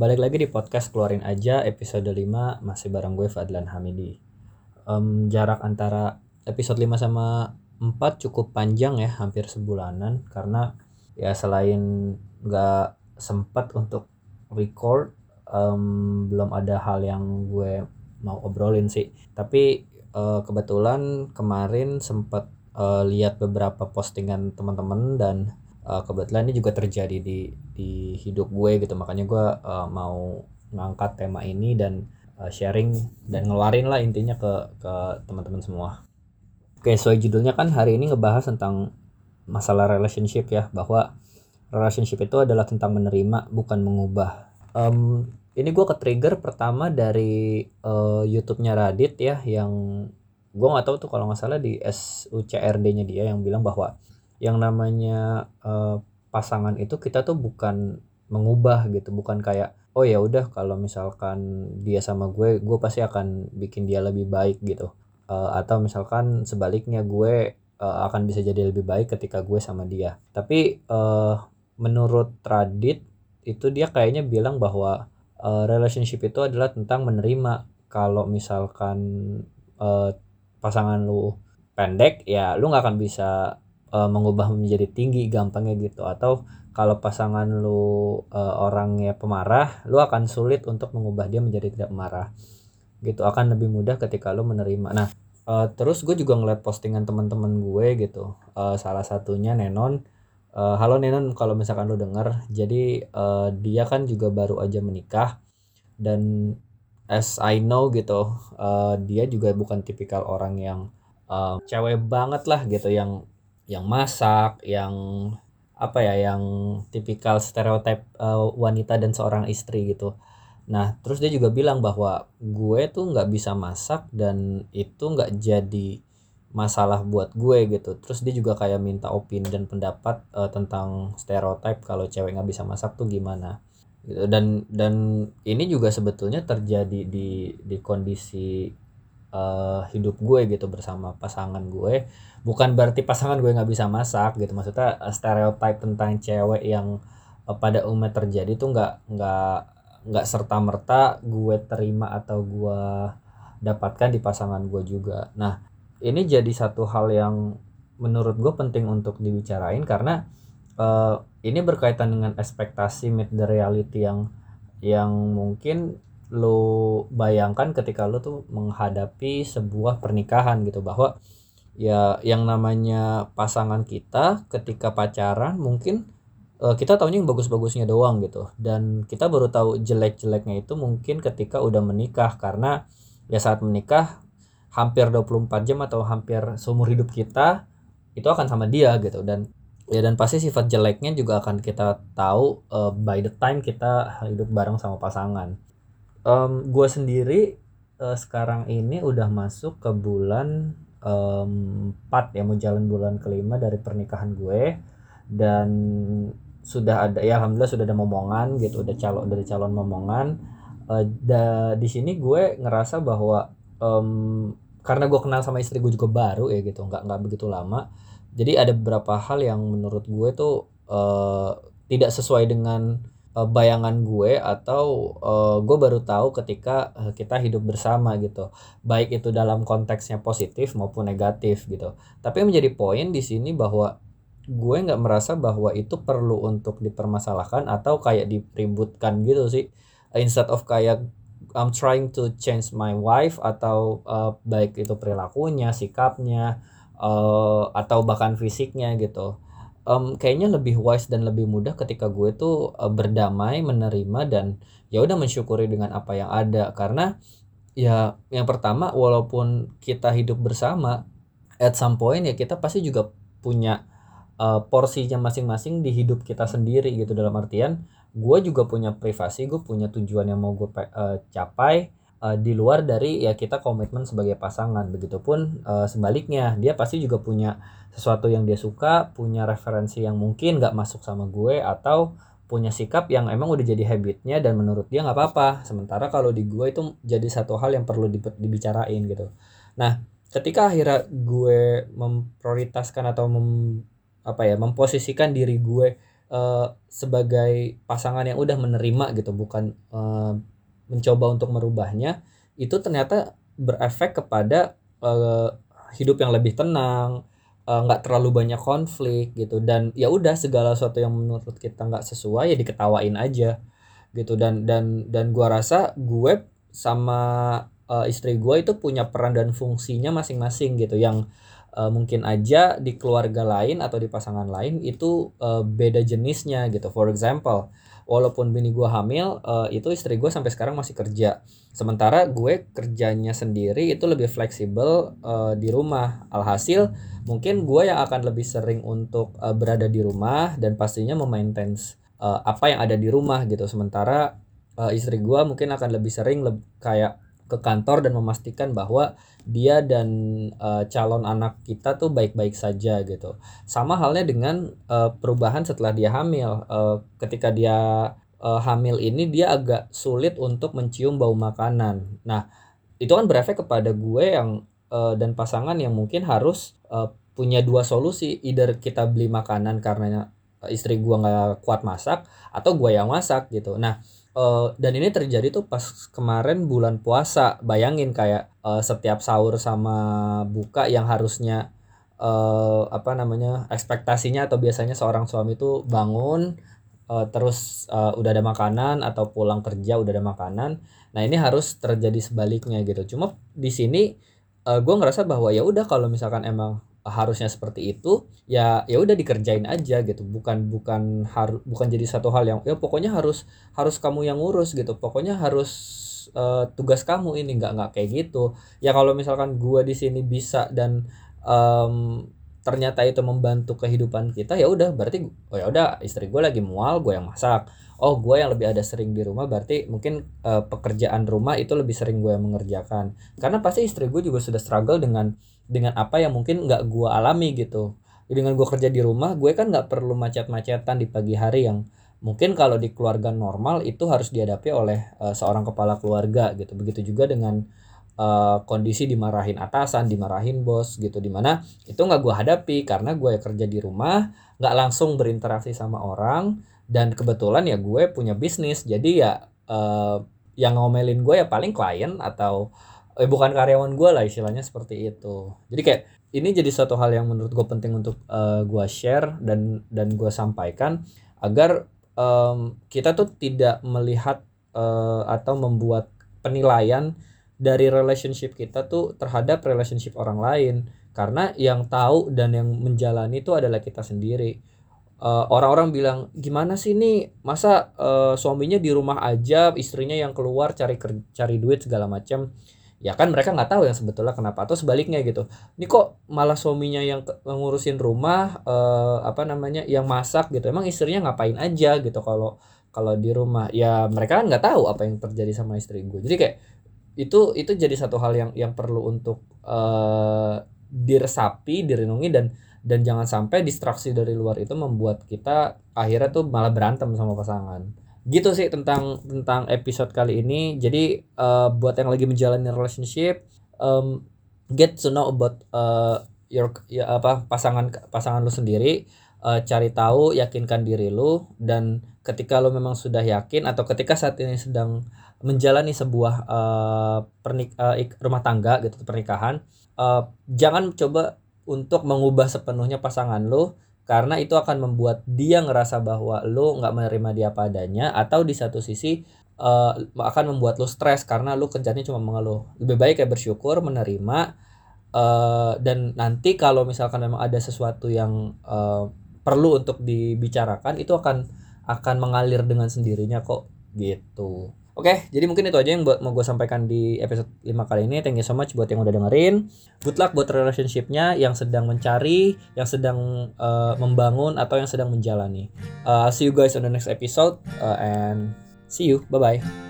Balik lagi di podcast keluarin aja episode 5 masih bareng gue Fadlan Hamidi. Um, jarak antara episode 5 sama 4 cukup panjang ya, hampir sebulanan karena ya selain gak sempat untuk record um, belum ada hal yang gue mau obrolin sih. Tapi uh, kebetulan kemarin sempat uh, lihat beberapa postingan teman-teman dan uh, kebetulan ini juga terjadi di di hidup gue gitu. Makanya gue uh, mau ngangkat tema ini dan uh, sharing dan ngeluarin lah intinya ke ke teman-teman semua. Oke so judulnya kan hari ini ngebahas tentang masalah relationship ya bahwa relationship itu adalah tentang menerima bukan mengubah. Um, ini gue ke trigger pertama dari uh, YouTube-nya Radit ya yang gue nggak tahu tuh kalau nggak salah di SUCRD-nya dia yang bilang bahwa yang namanya uh, pasangan itu kita tuh bukan mengubah gitu bukan kayak oh ya udah kalau misalkan dia sama gue gue pasti akan bikin dia lebih baik gitu. Uh, atau misalkan sebaliknya gue uh, akan bisa jadi lebih baik ketika gue sama dia. Tapi uh, menurut Radit itu dia kayaknya bilang bahwa uh, relationship itu adalah tentang menerima. Kalau misalkan uh, pasangan lu pendek ya lu nggak akan bisa uh, mengubah menjadi tinggi gampangnya gitu. Atau kalau pasangan lu uh, orangnya pemarah lu akan sulit untuk mengubah dia menjadi tidak marah gitu akan lebih mudah ketika lu menerima. Nah uh, terus gue juga ngeliat postingan teman-teman gue gitu. Uh, salah satunya Nenon. Uh, halo Nenon kalau misalkan lu denger. Jadi uh, dia kan juga baru aja menikah. Dan as I know gitu uh, dia juga bukan tipikal orang yang uh, cewek banget lah gitu yang yang masak, yang apa ya, yang tipikal stereotip uh, wanita dan seorang istri gitu. Nah, terus dia juga bilang bahwa gue tuh nggak bisa masak dan itu nggak jadi masalah buat gue gitu. Terus dia juga kayak minta opini dan pendapat uh, tentang stereotip kalau cewek nggak bisa masak tuh gimana gitu. Dan dan ini juga sebetulnya terjadi di di kondisi uh, hidup gue gitu bersama pasangan gue. Bukan berarti pasangan gue nggak bisa masak gitu. Maksudnya uh, stereotip tentang cewek yang uh, pada umumnya terjadi tuh nggak nggak nggak serta merta gue terima atau gue dapatkan di pasangan gue juga. Nah ini jadi satu hal yang menurut gue penting untuk dibicarain karena uh, ini berkaitan dengan ekspektasi meet the reality yang yang mungkin lo bayangkan ketika lo tuh menghadapi sebuah pernikahan gitu bahwa ya yang namanya pasangan kita ketika pacaran mungkin uh, kita tahunya yang bagus-bagusnya doang gitu. Dan kita baru tahu jelek-jeleknya itu mungkin ketika udah menikah karena ya saat menikah hampir 24 jam atau hampir seumur hidup kita itu akan sama dia gitu. Dan ya dan pasti sifat jeleknya juga akan kita tahu uh, by the time kita hidup bareng sama pasangan um, gue sendiri uh, sekarang ini udah masuk ke bulan um, 4 ya mau jalan bulan kelima dari pernikahan gue. Dan sudah ada ya alhamdulillah sudah ada momongan gitu udah calon dari calon momongan. Uh, da, di sini gue ngerasa bahwa um, karena gue kenal sama istri gue juga baru ya gitu nggak nggak begitu lama. Jadi ada beberapa hal yang menurut gue tuh uh, tidak sesuai dengan uh, bayangan gue atau uh, gue baru tahu ketika uh, kita hidup bersama gitu. Baik itu dalam konteksnya positif maupun negatif gitu. Tapi menjadi poin di sini bahwa gue nggak merasa bahwa itu perlu untuk dipermasalahkan atau kayak diributkan gitu sih. Instead of kayak I'm trying to change my wife atau uh, baik itu perilakunya sikapnya uh, atau bahkan fisiknya gitu um, kayaknya lebih wise dan lebih mudah ketika gue tuh uh, berdamai menerima dan ya udah mensyukuri dengan apa yang ada. Karena ya yang pertama walaupun kita hidup bersama at some point ya kita pasti juga punya uh, porsinya masing-masing di hidup kita sendiri gitu. Dalam artian gue juga punya privasi gue punya tujuan yang mau gue uh, capai uh, di luar dari ya kita komitmen sebagai pasangan. Begitupun uh, sebaliknya dia pasti juga punya sesuatu yang dia suka punya referensi yang mungkin nggak masuk sama gue atau punya sikap yang emang udah jadi habitnya dan menurut dia nggak apa-apa. Sementara kalau di gue itu jadi satu hal yang perlu dibicarain gitu. Nah ketika akhirnya gue memprioritaskan atau mem, apa ya memposisikan diri gue uh, sebagai pasangan yang udah menerima gitu bukan uh, mencoba untuk merubahnya itu ternyata berefek kepada uh, hidup yang lebih tenang nggak uh, terlalu banyak konflik gitu. Dan ya udah segala sesuatu yang menurut kita nggak sesuai ya diketawain aja gitu. Dan dan dan gua rasa gue sama uh, istri gue itu punya peran dan fungsinya masing-masing gitu. Yang uh, mungkin aja di keluarga lain atau di pasangan lain itu uh, beda jenisnya gitu. For example, walaupun bini gue hamil, uh, itu istri gue sampai sekarang masih kerja. Sementara gue kerjanya sendiri itu lebih fleksibel uh, di rumah. Alhasil mungkin gue yang akan lebih sering untuk uh, berada di rumah dan pastinya memaintain uh, apa yang ada di rumah gitu. Sementara uh, istri gue mungkin akan lebih sering le kayak ke kantor dan memastikan bahwa dia dan uh, calon anak kita tuh baik-baik saja gitu. Sama halnya dengan uh, perubahan setelah dia hamil. Uh, ketika dia uh, hamil ini dia agak sulit untuk mencium bau makanan. Nah, itu kan berefek kepada gue yang uh, dan pasangan yang mungkin harus uh, punya dua solusi. Either kita beli makanan karena istri gue nggak kuat masak atau gue yang masak gitu. Nah, Uh, dan ini terjadi tuh pas kemarin bulan puasa. Bayangin kayak uh, setiap sahur sama buka yang harusnya uh, apa namanya ekspektasinya atau biasanya seorang suami tuh bangun uh, terus uh, udah ada makanan atau pulang kerja udah ada makanan. Nah ini harus terjadi sebaliknya gitu. Cuma di sini uh, gue ngerasa bahwa ya udah kalau misalkan emang harusnya seperti itu ya ya udah dikerjain aja gitu. Bukan bukan harus bukan jadi satu hal yang ya pokoknya harus harus kamu yang ngurus gitu. Pokoknya harus uh, tugas kamu ini nggak nggak kayak gitu. Ya kalau misalkan gua di sini bisa dan um, ternyata itu membantu kehidupan kita ya udah berarti oh ya udah istri gue lagi mual gue yang masak. Oh gue yang lebih ada sering di rumah berarti mungkin uh, pekerjaan rumah itu lebih sering gue yang mengerjakan. Karena pasti istri gue juga sudah struggle dengan dengan apa yang mungkin nggak gue alami gitu. Dengan gue kerja di rumah gue kan nggak perlu macet-macetan di pagi hari yang mungkin kalau di keluarga normal itu harus dihadapi oleh uh, seorang kepala keluarga gitu. Begitu juga dengan uh, kondisi dimarahin atasan dimarahin bos gitu. Di mana itu nggak gue hadapi karena gue kerja di rumah nggak langsung berinteraksi sama orang dan kebetulan ya gue punya bisnis. Jadi ya uh, yang ngomelin gue ya paling klien atau eh, bukan karyawan gue lah istilahnya seperti itu. Jadi kayak ini jadi suatu hal yang menurut gue penting untuk uh, eh, gue share dan dan gue sampaikan agar um, kita tuh tidak melihat uh, atau membuat penilaian dari relationship kita tuh terhadap relationship orang lain. Karena yang tahu dan yang menjalani itu adalah kita sendiri. Orang-orang uh, bilang gimana sih nih? Masa uh, suaminya di rumah aja istrinya yang keluar cari cari duit segala macam ya kan mereka nggak tahu yang sebetulnya kenapa. Atau sebaliknya gitu. Ini kok malah suaminya yang ngurusin rumah eh, apa namanya yang masak gitu. Emang istrinya ngapain aja gitu kalau kalau di rumah. Ya mereka kan nggak tahu apa yang terjadi sama istri gue jadi kayak itu itu jadi satu hal yang yang perlu untuk eh, diresapi direnungi dan dan jangan sampai distraksi dari luar itu membuat kita akhirnya tuh malah berantem sama pasangan gitu sih tentang tentang episode kali ini. Jadi uh, buat yang lagi menjalani relationship um, get to know about uh, your ya apa pasangan pasangan lu sendiri. Uh, cari tahu yakinkan diri lu. Dan ketika lu memang sudah yakin atau ketika saat ini sedang menjalani sebuah uh, pernik uh, rumah tangga gitu pernikahan uh, jangan coba untuk mengubah sepenuhnya pasangan lu karena itu akan membuat dia ngerasa bahwa lo nggak menerima dia padanya atau di satu sisi uh, akan membuat lo stres karena lo kerjanya cuma mengeluh lebih baik kayak bersyukur menerima uh, dan nanti kalau misalkan memang ada sesuatu yang uh, perlu untuk dibicarakan itu akan akan mengalir dengan sendirinya kok. Gitu Oke, jadi mungkin itu aja yang mau gue sampaikan di episode 5 kali ini. Thank you so much buat yang udah dengerin. Good luck buat relationshipnya yang sedang mencari, yang sedang uh, membangun atau yang sedang menjalani. Uh, see you guys on the next episode uh, and see you. Bye bye.